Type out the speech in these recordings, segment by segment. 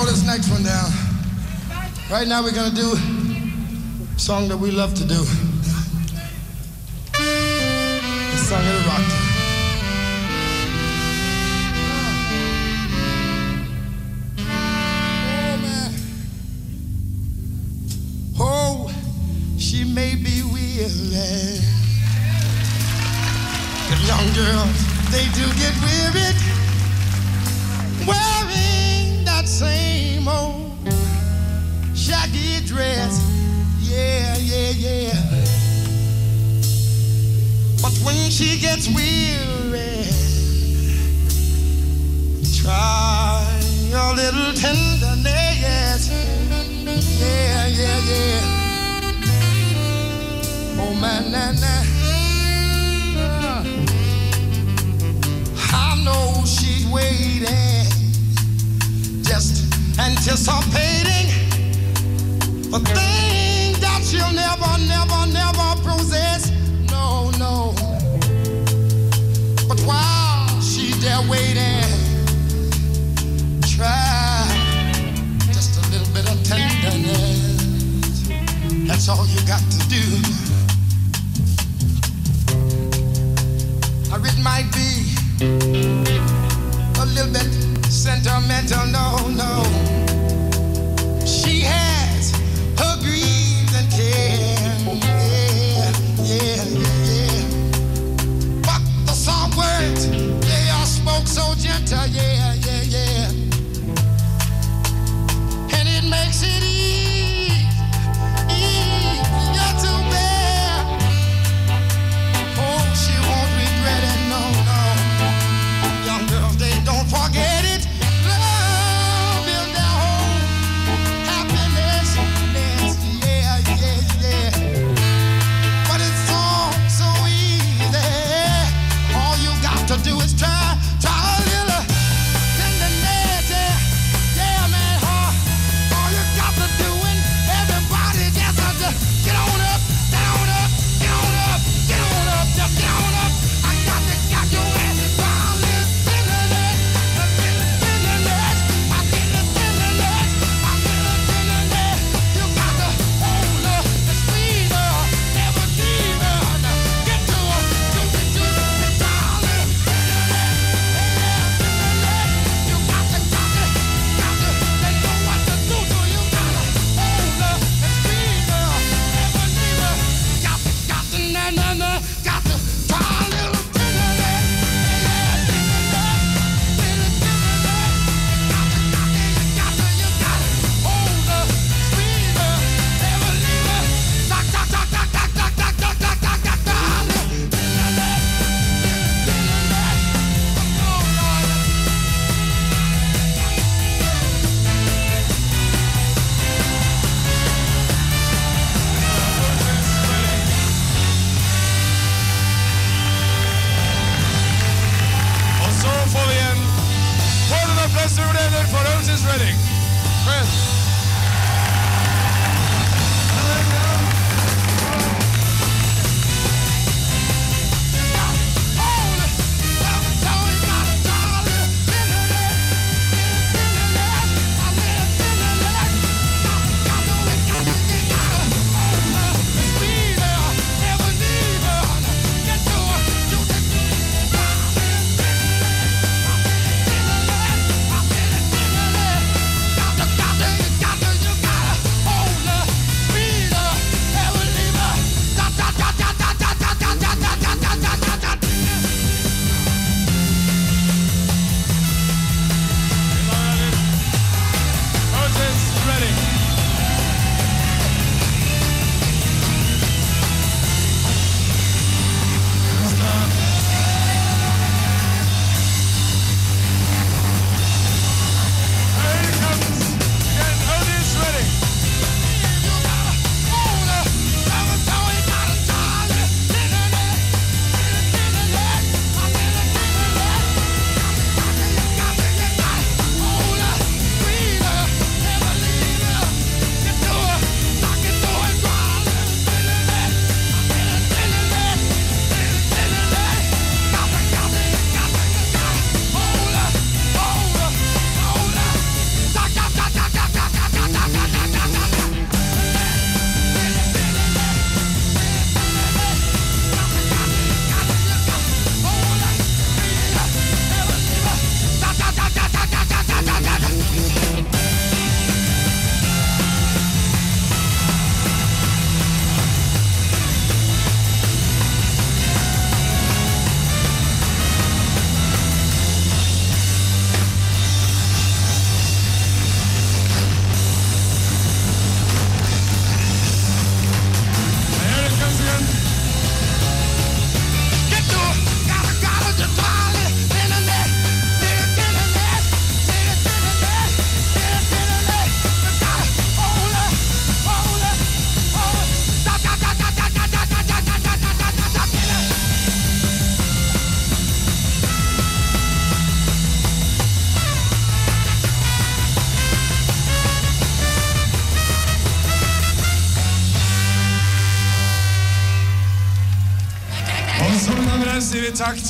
Slow this next one down. Right now we're gonna do a song that we love to do. The song of the rock. Oh. Oh, she may be weary. The young girls, they do get wearied she gets weary, try a little tenderness. Yeah, yeah, yeah. Oh, man, nah, nah. I know she's waiting, just anticipating a thing that she'll never, never, never possess. There waiting, try just a little bit of tenderness. That's all you got to do. Or it might be a little bit sentimental, no, no. detalle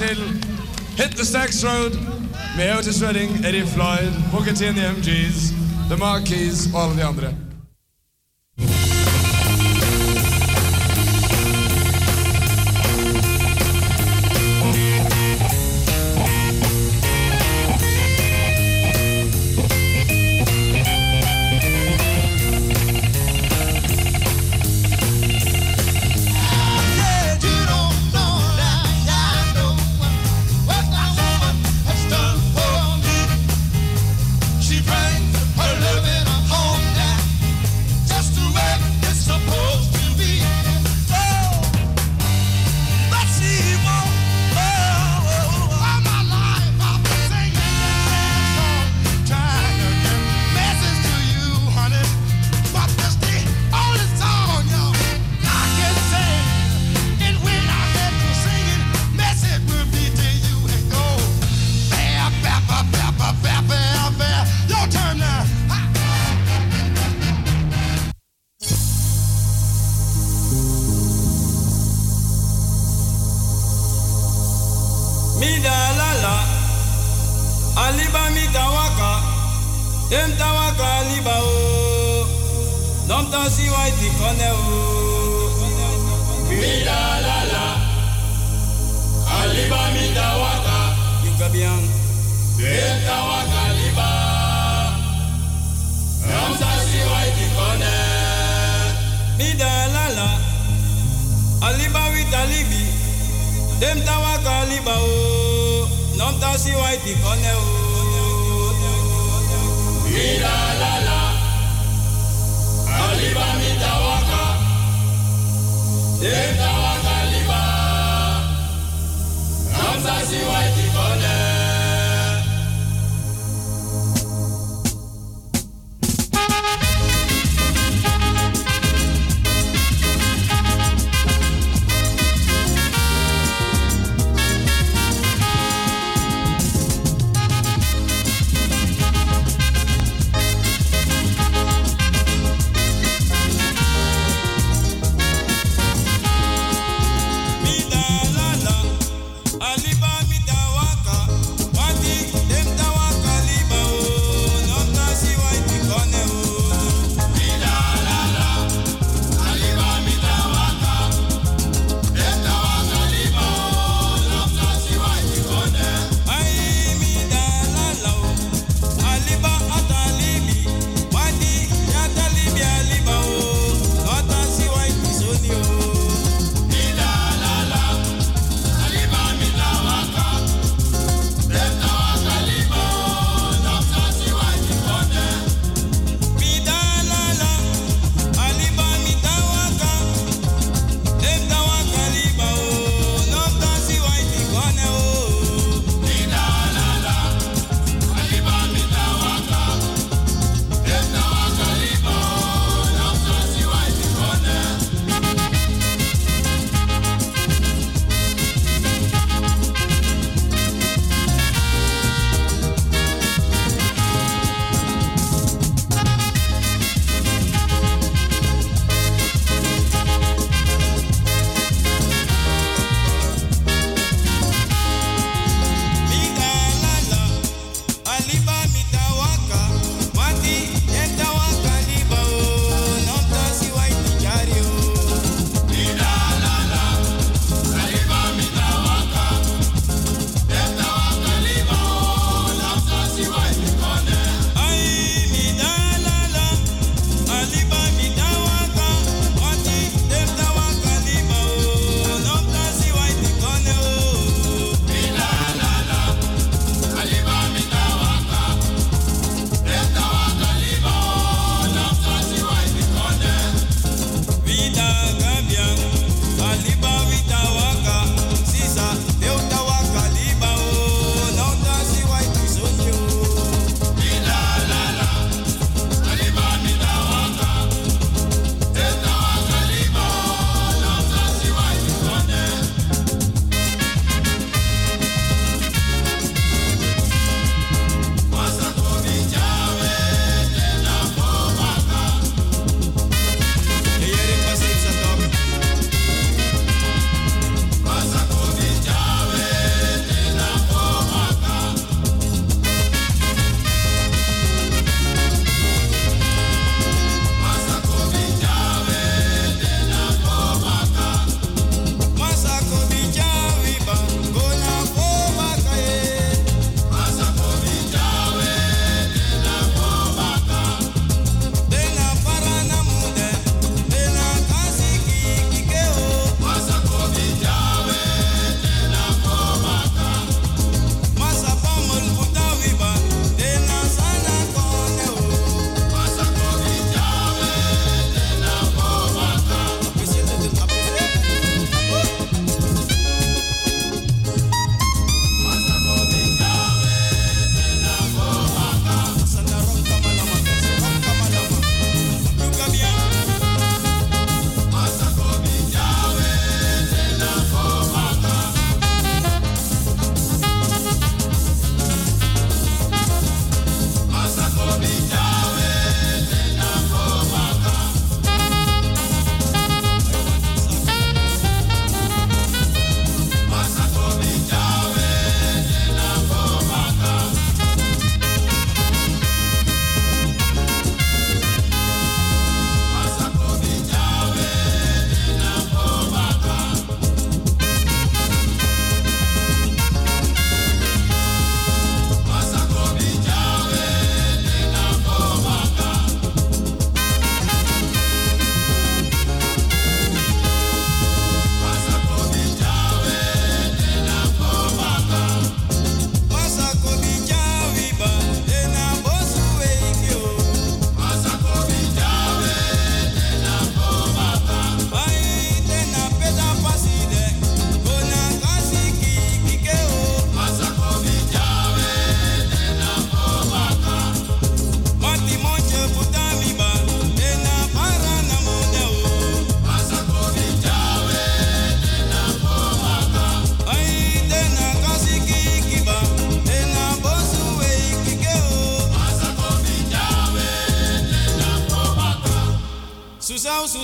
Hit the Stacks Road med Otis Redding, Eddie Floyd, Booker T and the MGs, The Marquis og alle de andre.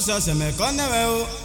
Se me conde veo.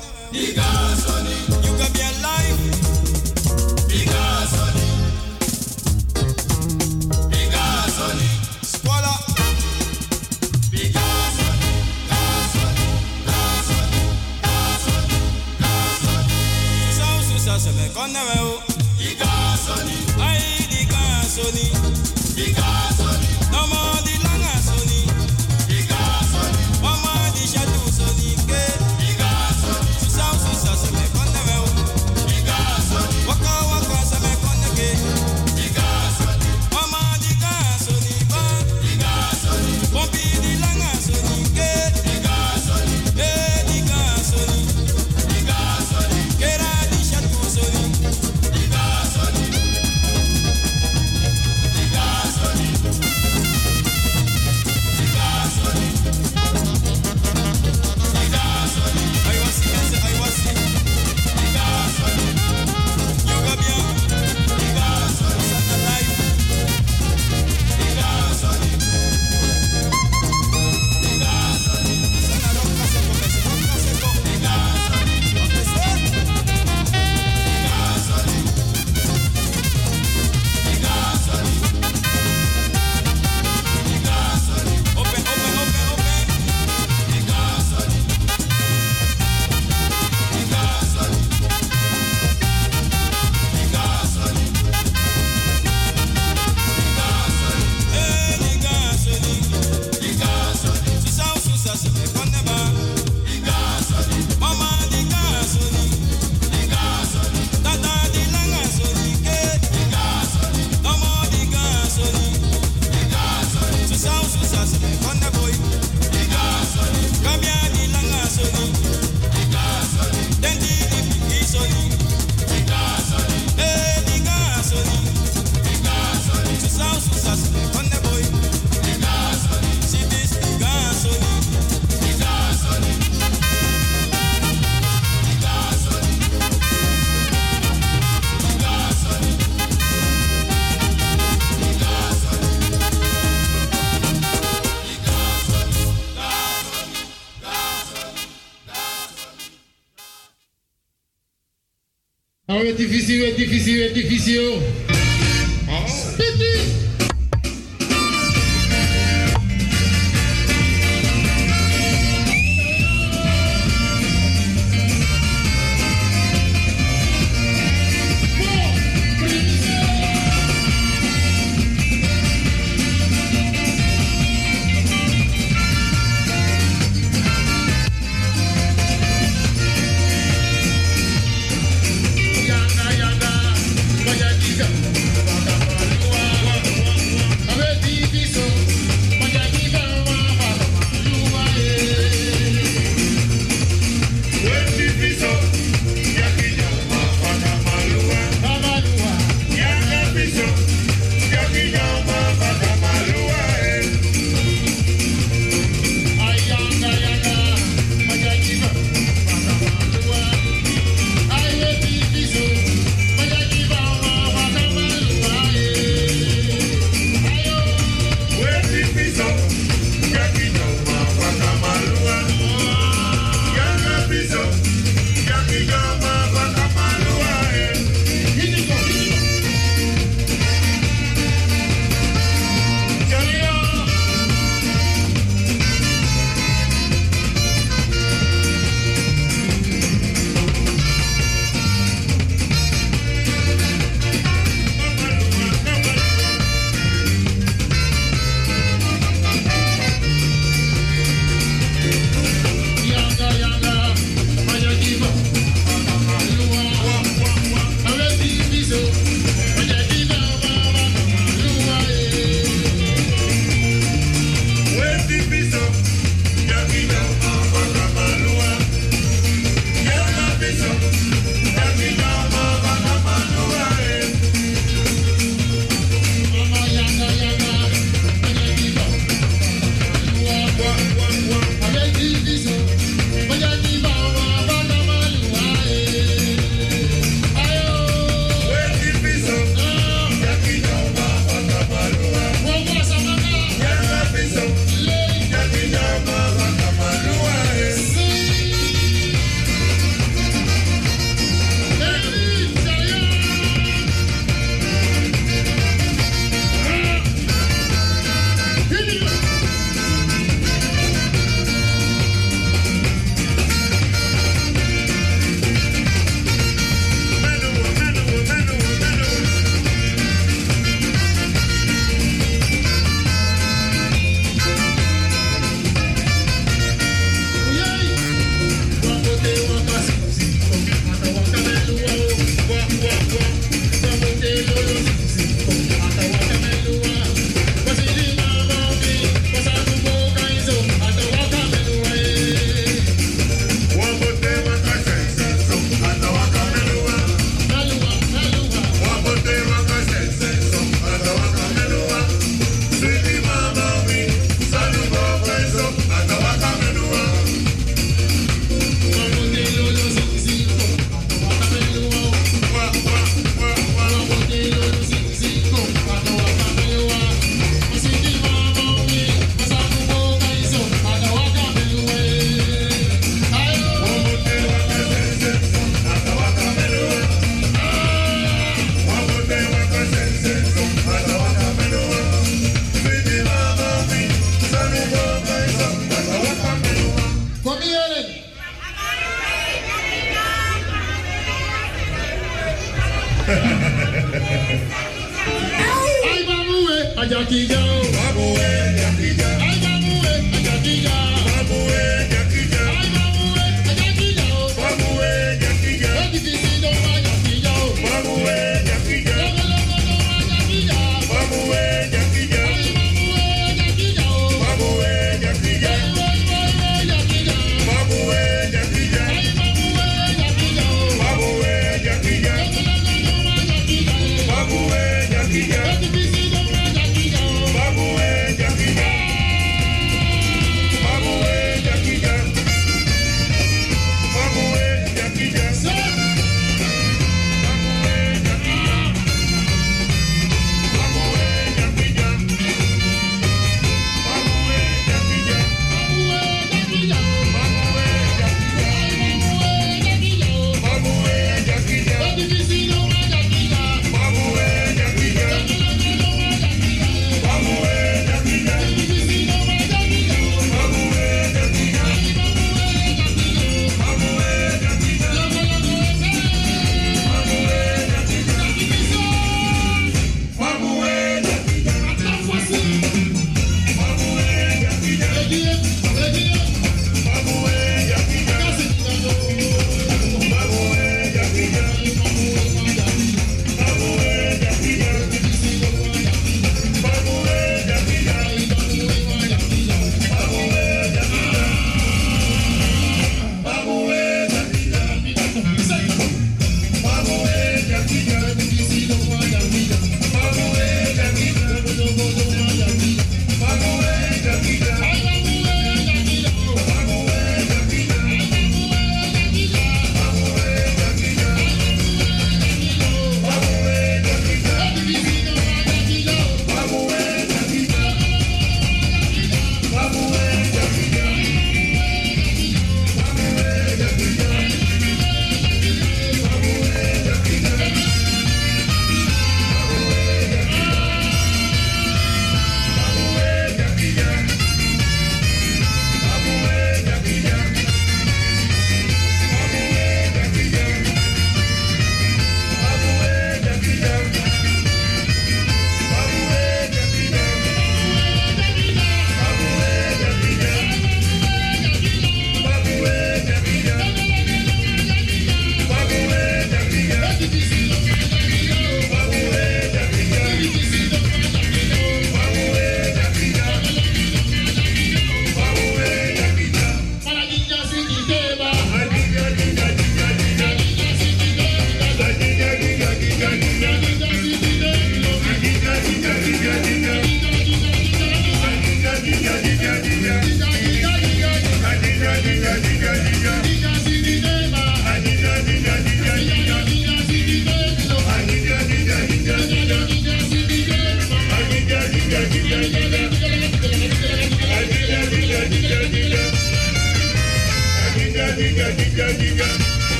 Ah ouais, difficile, ouais, difficile,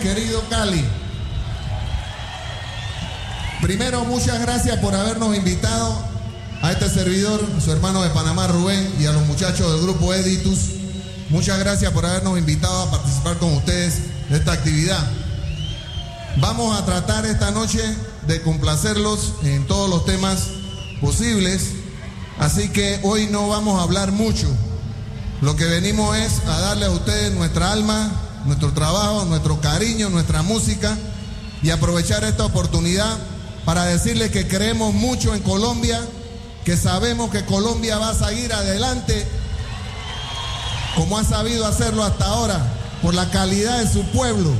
querido Cali. Primero, muchas gracias por habernos invitado a este servidor, su hermano de Panamá, Rubén, y a los muchachos del grupo Editus. Muchas gracias por habernos invitado a participar con ustedes de esta actividad. Vamos a tratar esta noche de complacerlos en todos los temas posibles, así que hoy no vamos a hablar mucho. Lo que venimos es a darle a ustedes nuestra alma, nuestro trabajo, nuestro cariño, nuestra música y aprovechar esta oportunidad para decirles que creemos mucho en Colombia, que sabemos que Colombia va a seguir adelante como ha sabido hacerlo hasta ahora, por la calidad de su pueblo,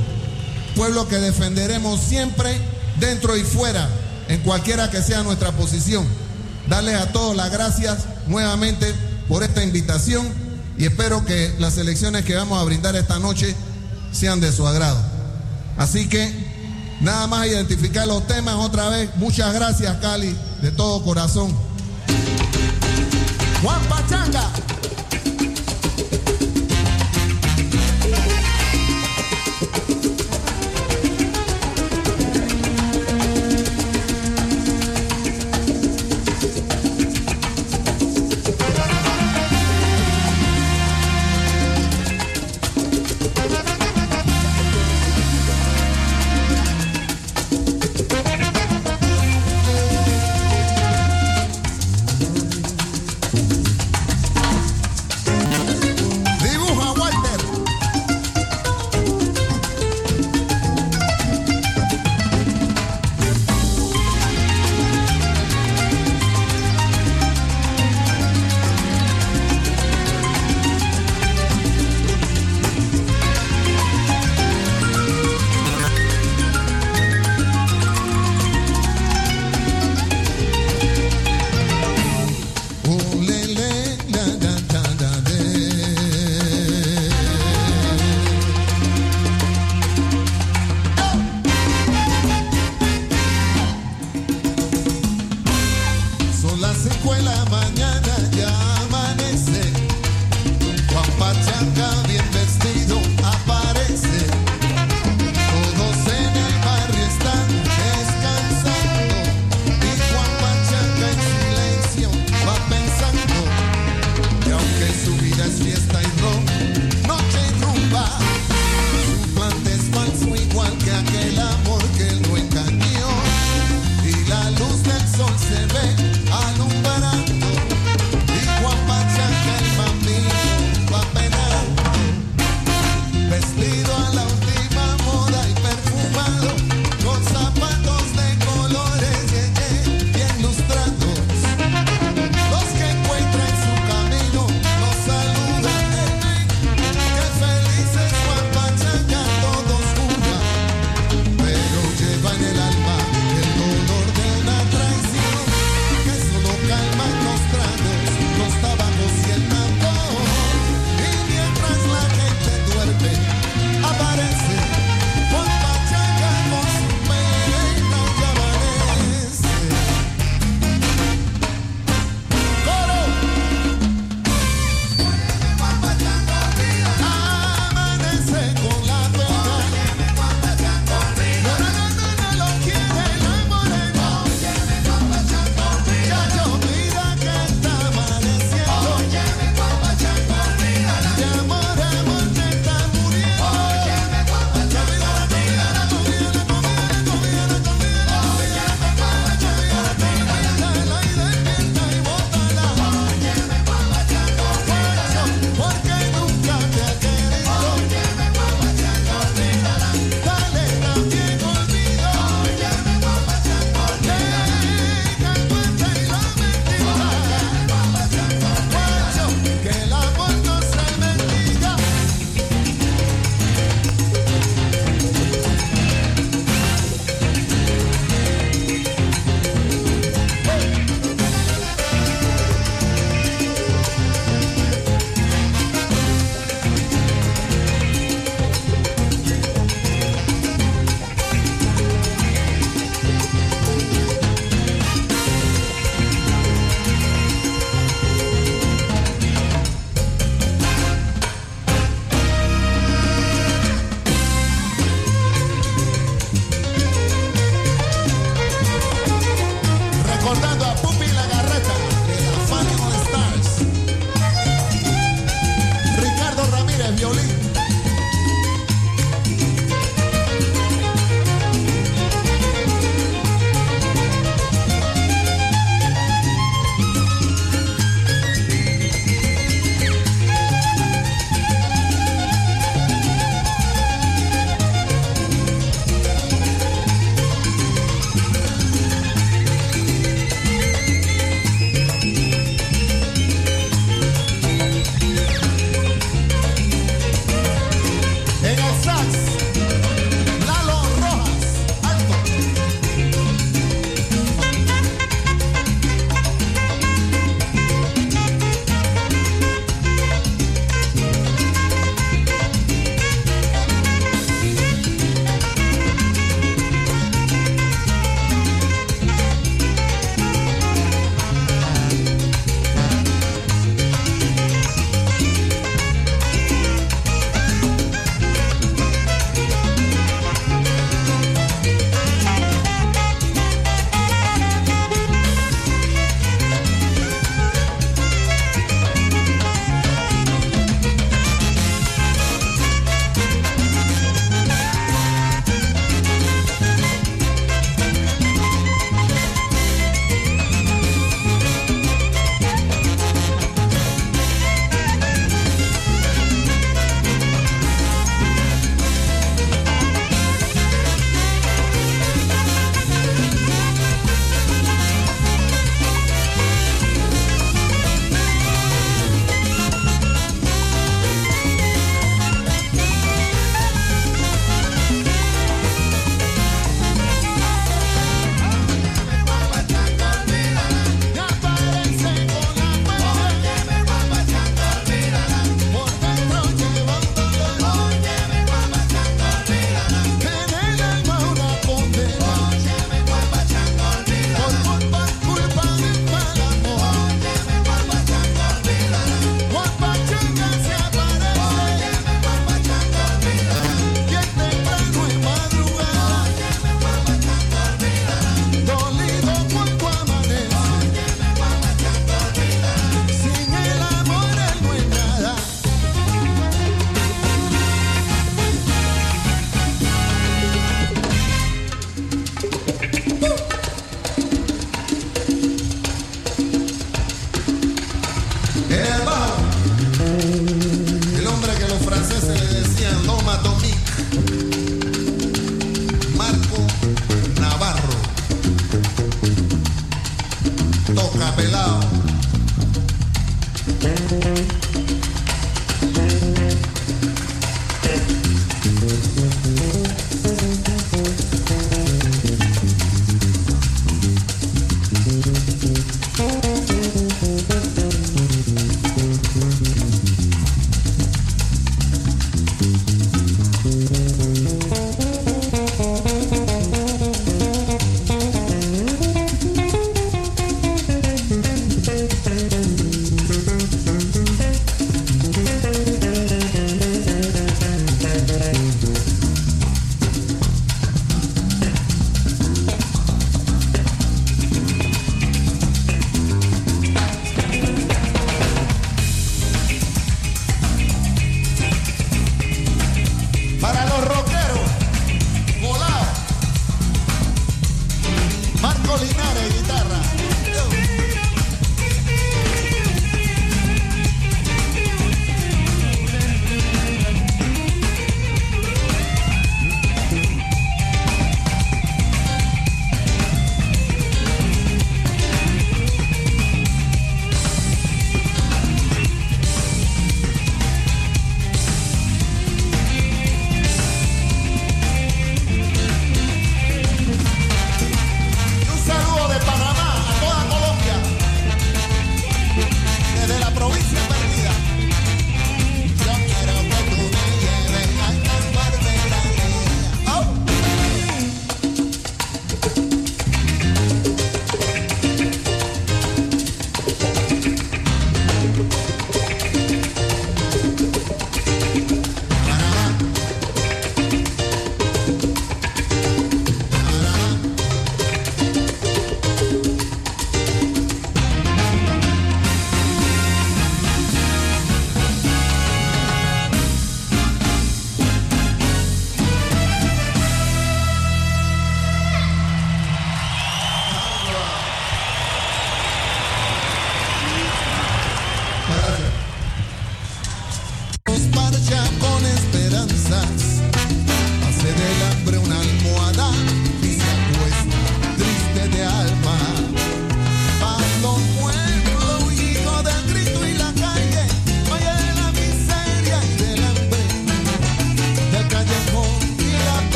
pueblo que defenderemos siempre dentro y fuera, en cualquiera que sea nuestra posición. Darles a todos las gracias nuevamente por esta invitación y espero que las elecciones que vamos a brindar esta noche sean de su agrado. Así que nada más identificar los temas otra vez. Muchas gracias, Cali, de todo corazón. Juan Pachanga.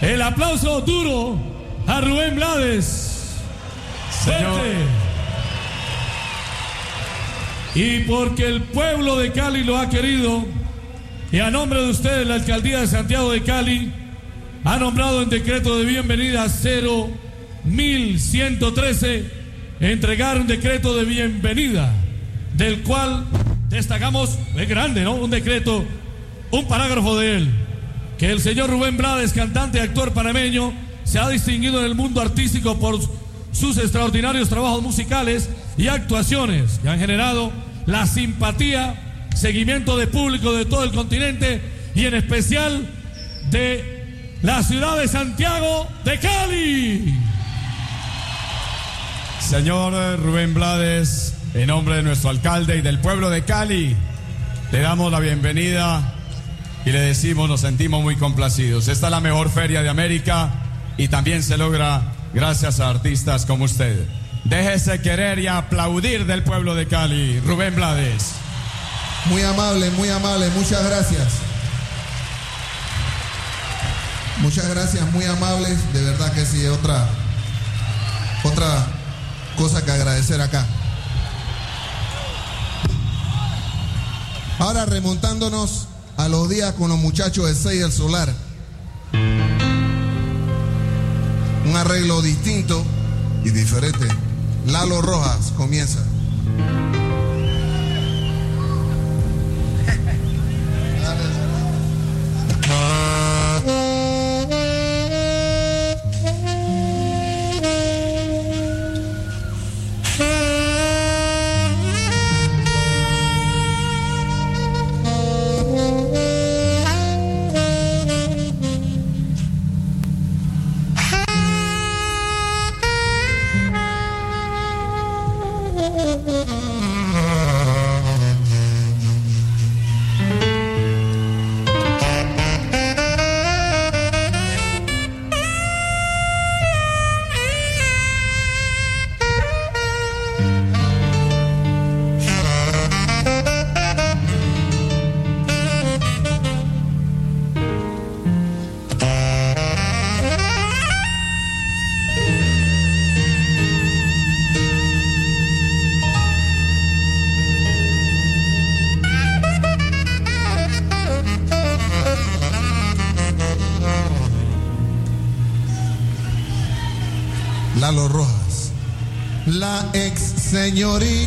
El aplauso duro a Rubén Blades. Fuerte. Y porque el pueblo de Cali lo ha querido, y a nombre de ustedes, la alcaldía de Santiago de Cali ha nombrado en decreto de bienvenida 0113 entregar un decreto de bienvenida, del cual destacamos, es grande, ¿no? Un decreto, un parágrafo de él, que el señor Rubén Blades, cantante y actor panameño, se ha distinguido en el mundo artístico por sus extraordinarios trabajos musicales y actuaciones que han generado la simpatía, seguimiento de público de todo el continente y en especial de la ciudad de Santiago de Cali. Señor Rubén Blades, en nombre de nuestro alcalde y del pueblo de Cali, le damos la bienvenida y le decimos, nos sentimos muy complacidos. Esta es la mejor feria de América y también se logra gracias a artistas como usted. Déjese querer y aplaudir del pueblo de Cali, Rubén Blades. Muy amable, muy amable, muchas gracias. Muchas gracias, muy amables, de verdad que sí, otra, otra cosa que agradecer acá. Ahora remontándonos a los días con los muchachos de Seis del Solar. Un arreglo distinto y diferente. Lalo Rojas comienza. Señorita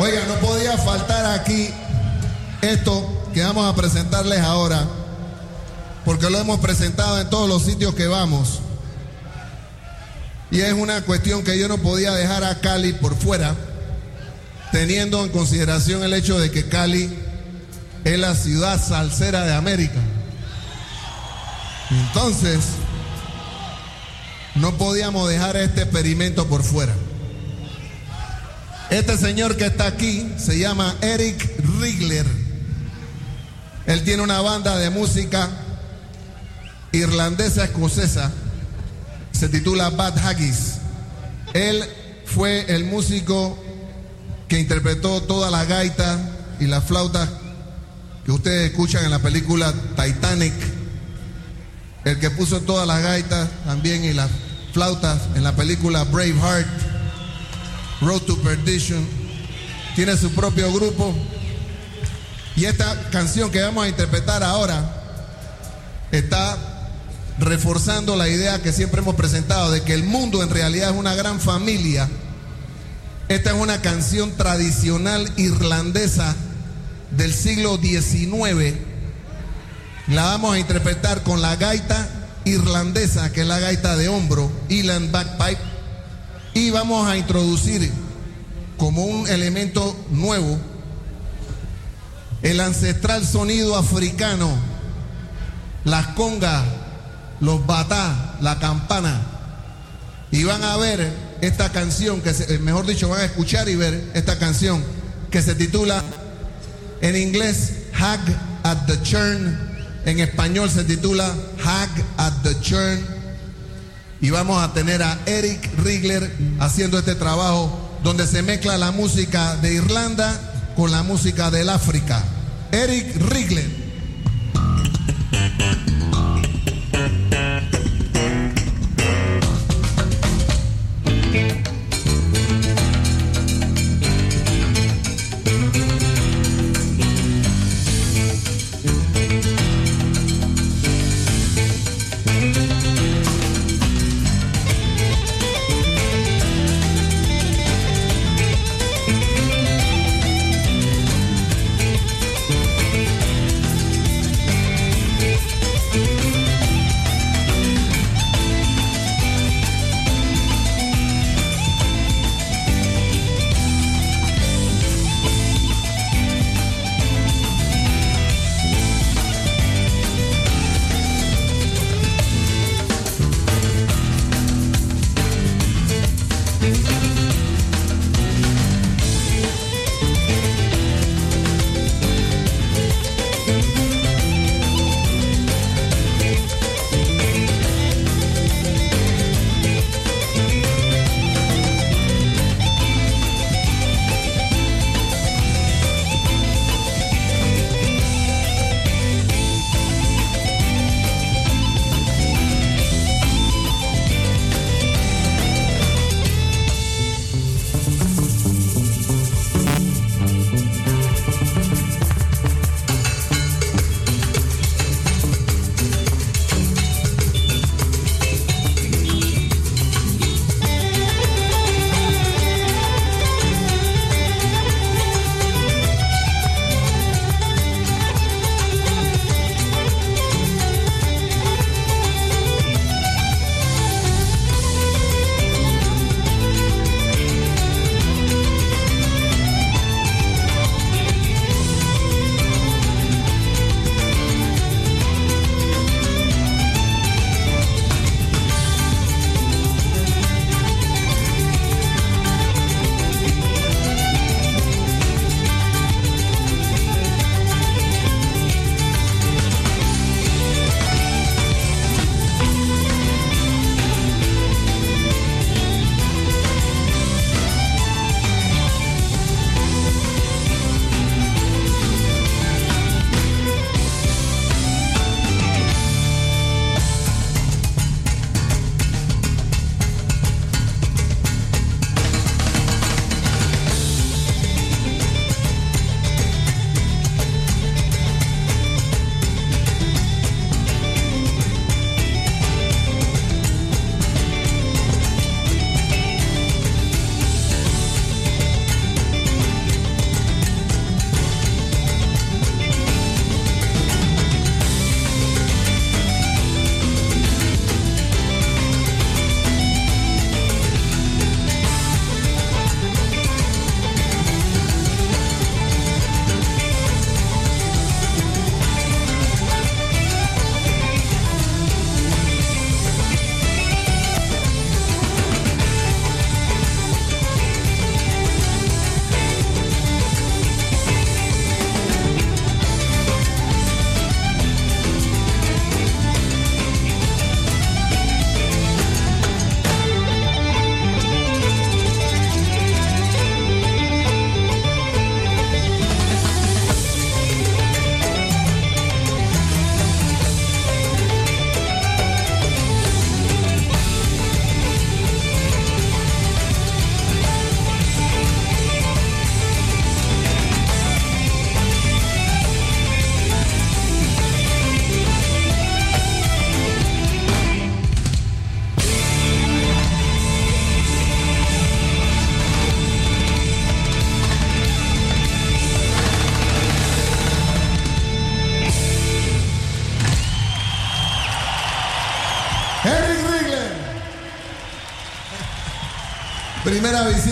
Oiga, no podía faltar aquí esto que vamos a presentarles ahora, porque lo hemos presentado en todos los sitios que vamos. Y es una cuestión que yo no podía dejar a Cali por fuera, teniendo en consideración el hecho de que Cali es la ciudad salsera de América. Entonces, no podíamos dejar este experimento por fuera. Este señor que está aquí se llama Eric Rigler. Él tiene una banda de música irlandesa escocesa. Se titula Bad Haggis. Él fue el músico que interpretó toda la gaita y la flauta que ustedes escuchan en la película Titanic. El que puso todas las gaitas también y las flautas en la película Braveheart, Road to Perdition. Tiene su propio grupo. Y esta canción que vamos a interpretar ahora está reforzando la idea que siempre hemos presentado de que el mundo en realidad es una gran familia. Esta es una canción tradicional irlandesa del siglo XIX. La vamos a interpretar con la gaita irlandesa, que es la gaita de hombro, Eland Backpipe. Y vamos a introducir como un elemento nuevo el ancestral sonido africano, las congas, los batá, la campana. Y van a ver esta canción, que se- eh, mejor dicho, van a escuchar y ver esta canción que se titula en inglés Hag at the Churn, en español se titula Hag at the Churn. Y vamos a tener a Eric Rigler haciendo este trabajo donde se mezcla la música de Irlanda con la música del África. Eric Rigler.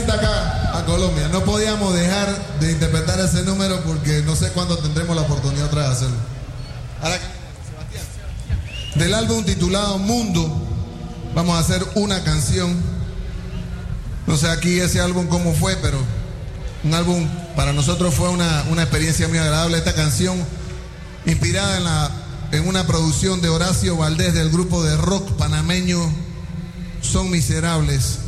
vuelta acá a Colombia. No podíamos dejar de interpretar ese número porque no sé cuándo tendremos la oportunidad otra vez de hacerlo. Del álbum titulado Mundo, vamos a hacer una canción. No sé aquí ese álbum cómo fue, pero un álbum para nosotros fue una, una experiencia muy agradable. Esta canción, inspirada en, la, en una producción de Horacio Valdés del grupo de rock panameño Son Miserables.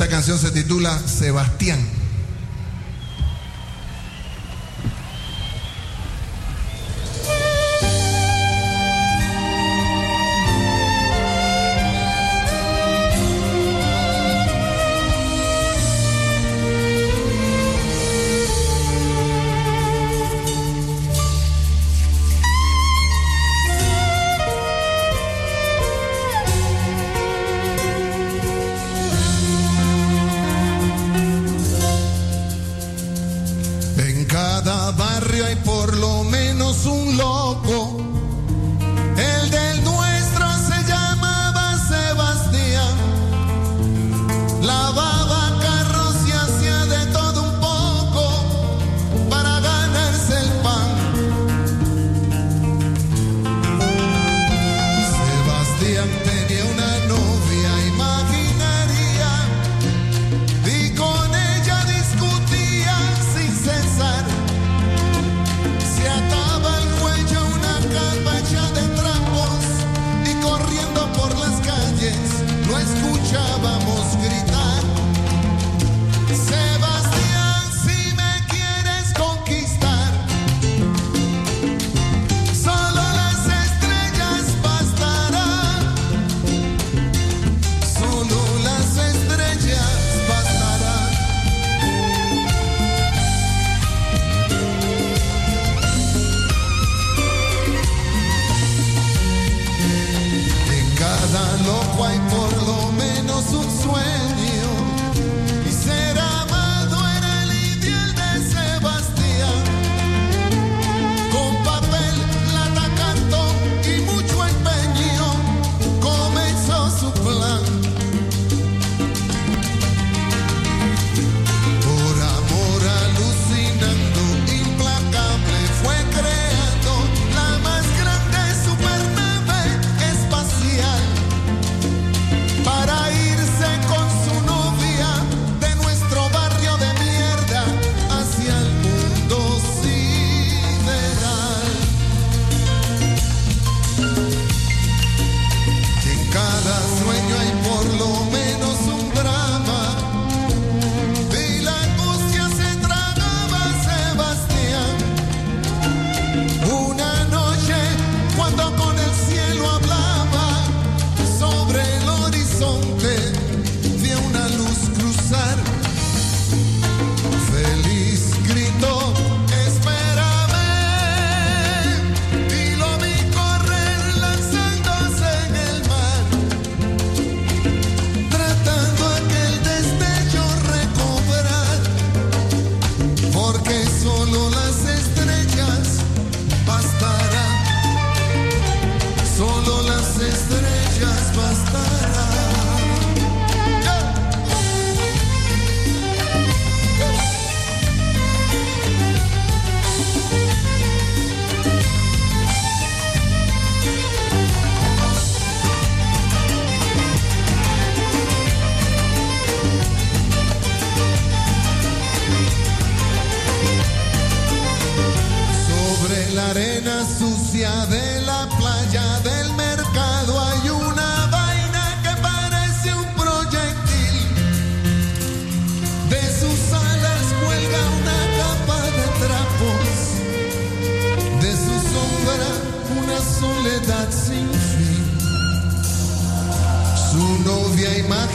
Esta canción se titula Sebastián.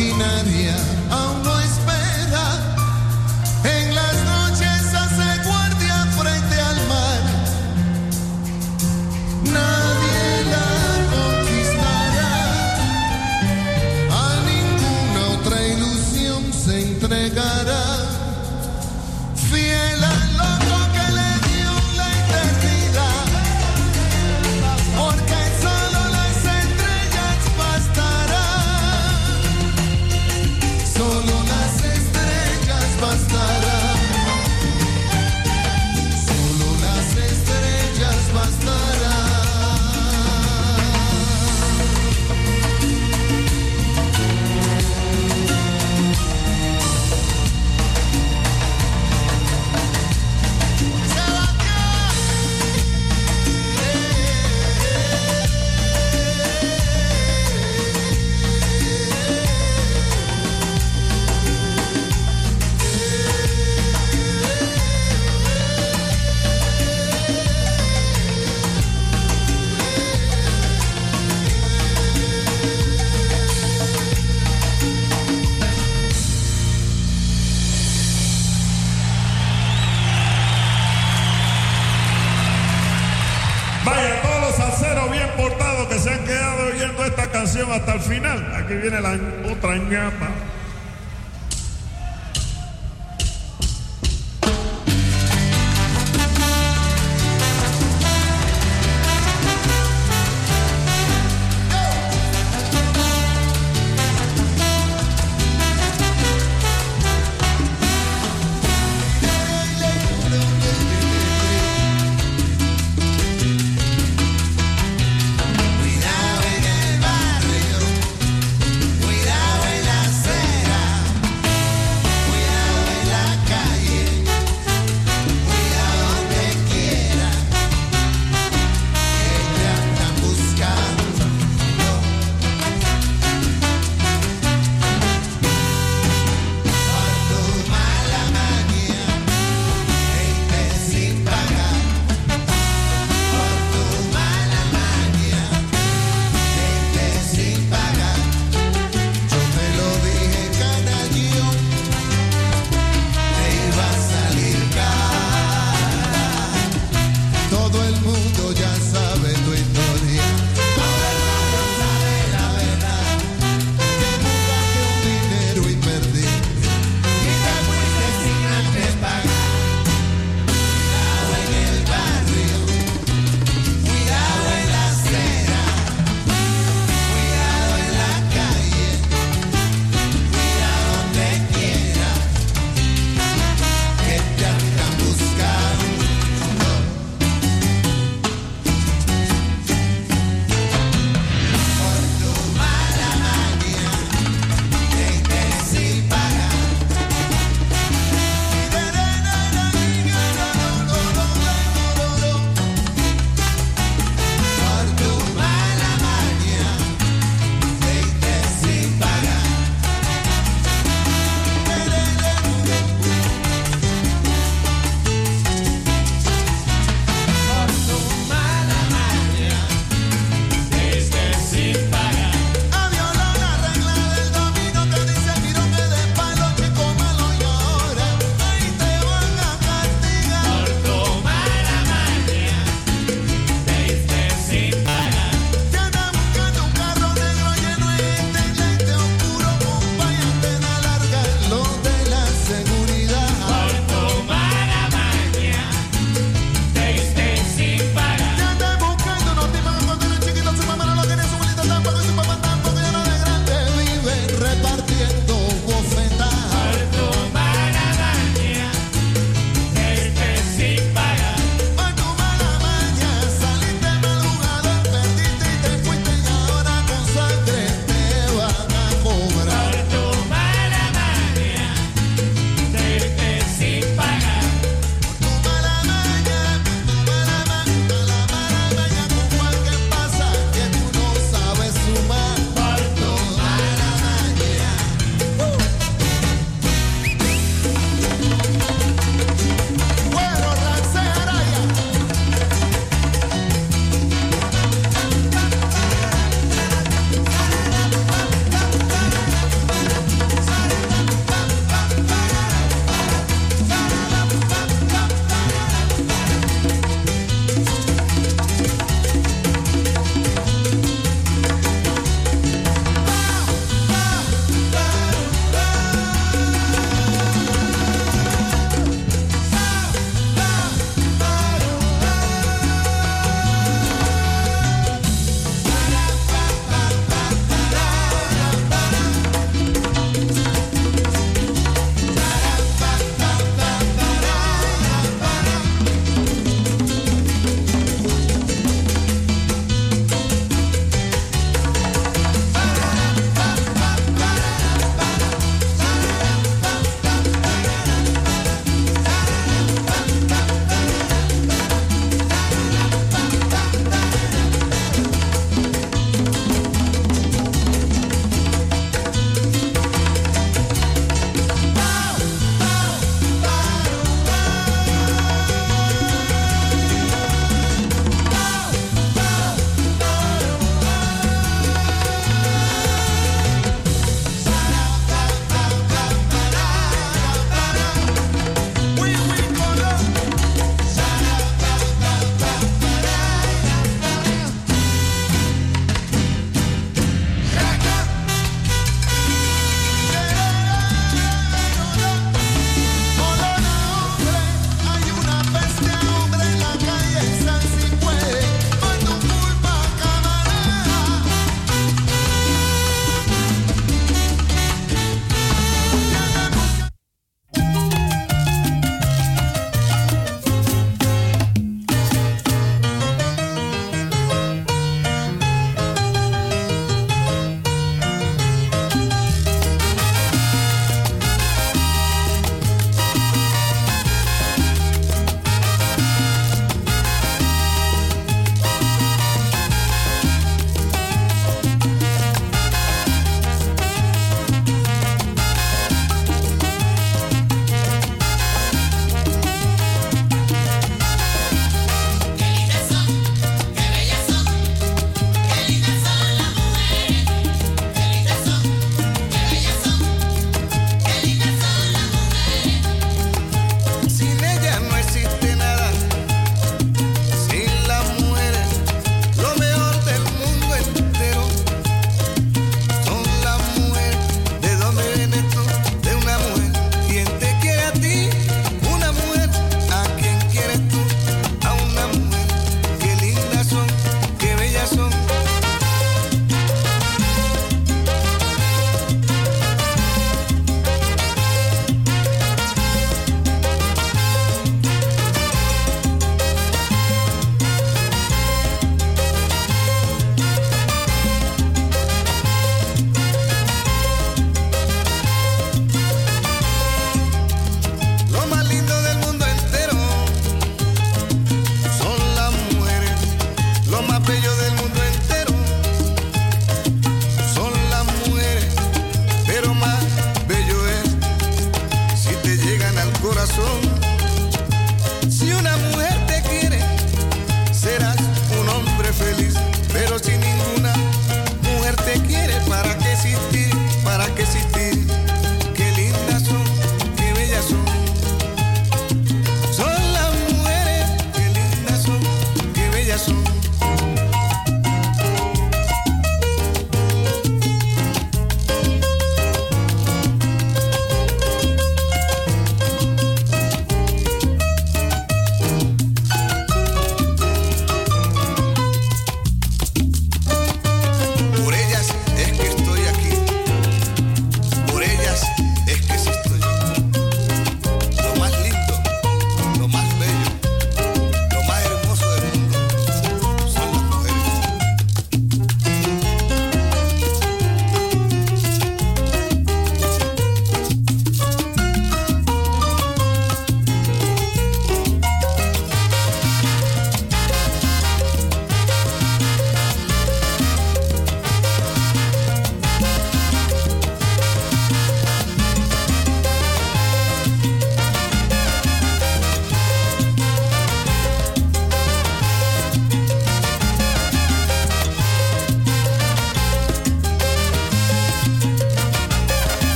maquinaria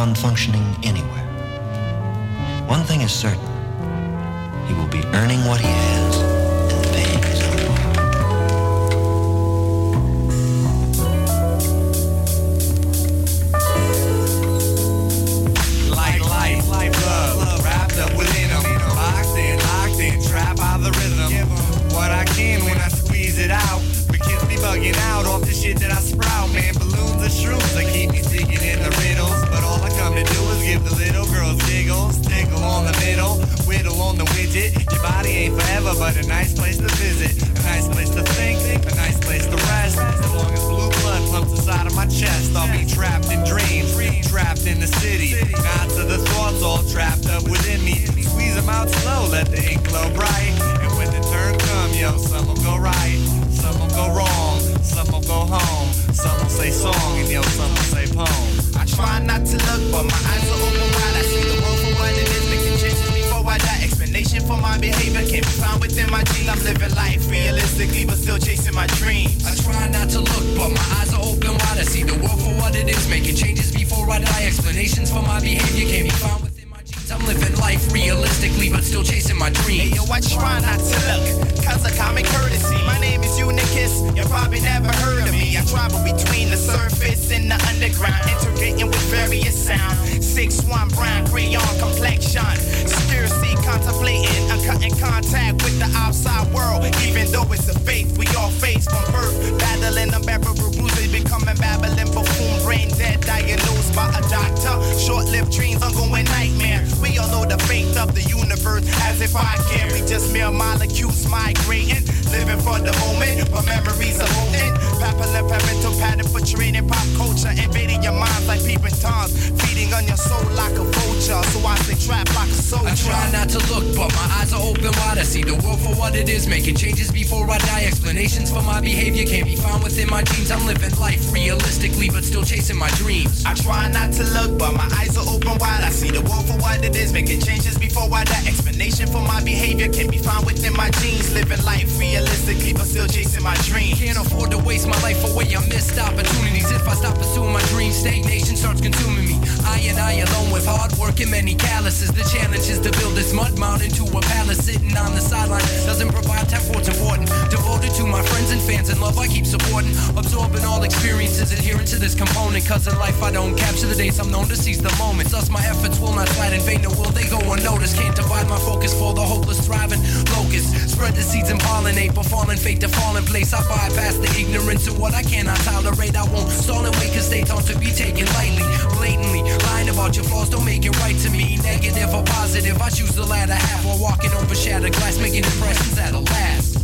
non-functioning stagnation starts consuming me. I and I alone with hard work and many calluses. The challenge is to build this mud mountain to a palace. Sitting on the sideline doesn't provide time for what's important. Devoted to my friends and fans and love I keep supporting. Absorbing all experiences, adhering to this component. Cause in life I don't capture the days I'm known to seize the moments. Thus my efforts will not slide in vain, nor will they go unnoticed. Can't divide my focus for the hopeless thriving locust. Spread the seeds and pollinate, but falling fate to fall in place. I bypass the ignorance of what I cannot tolerate. I won't stall and wait cause they taught to be taken lightly. Blatantly lying about your flaws don't make it right to me. Negative or positive, I choose the latter half while walking over shattered glass, making impressions that'll last.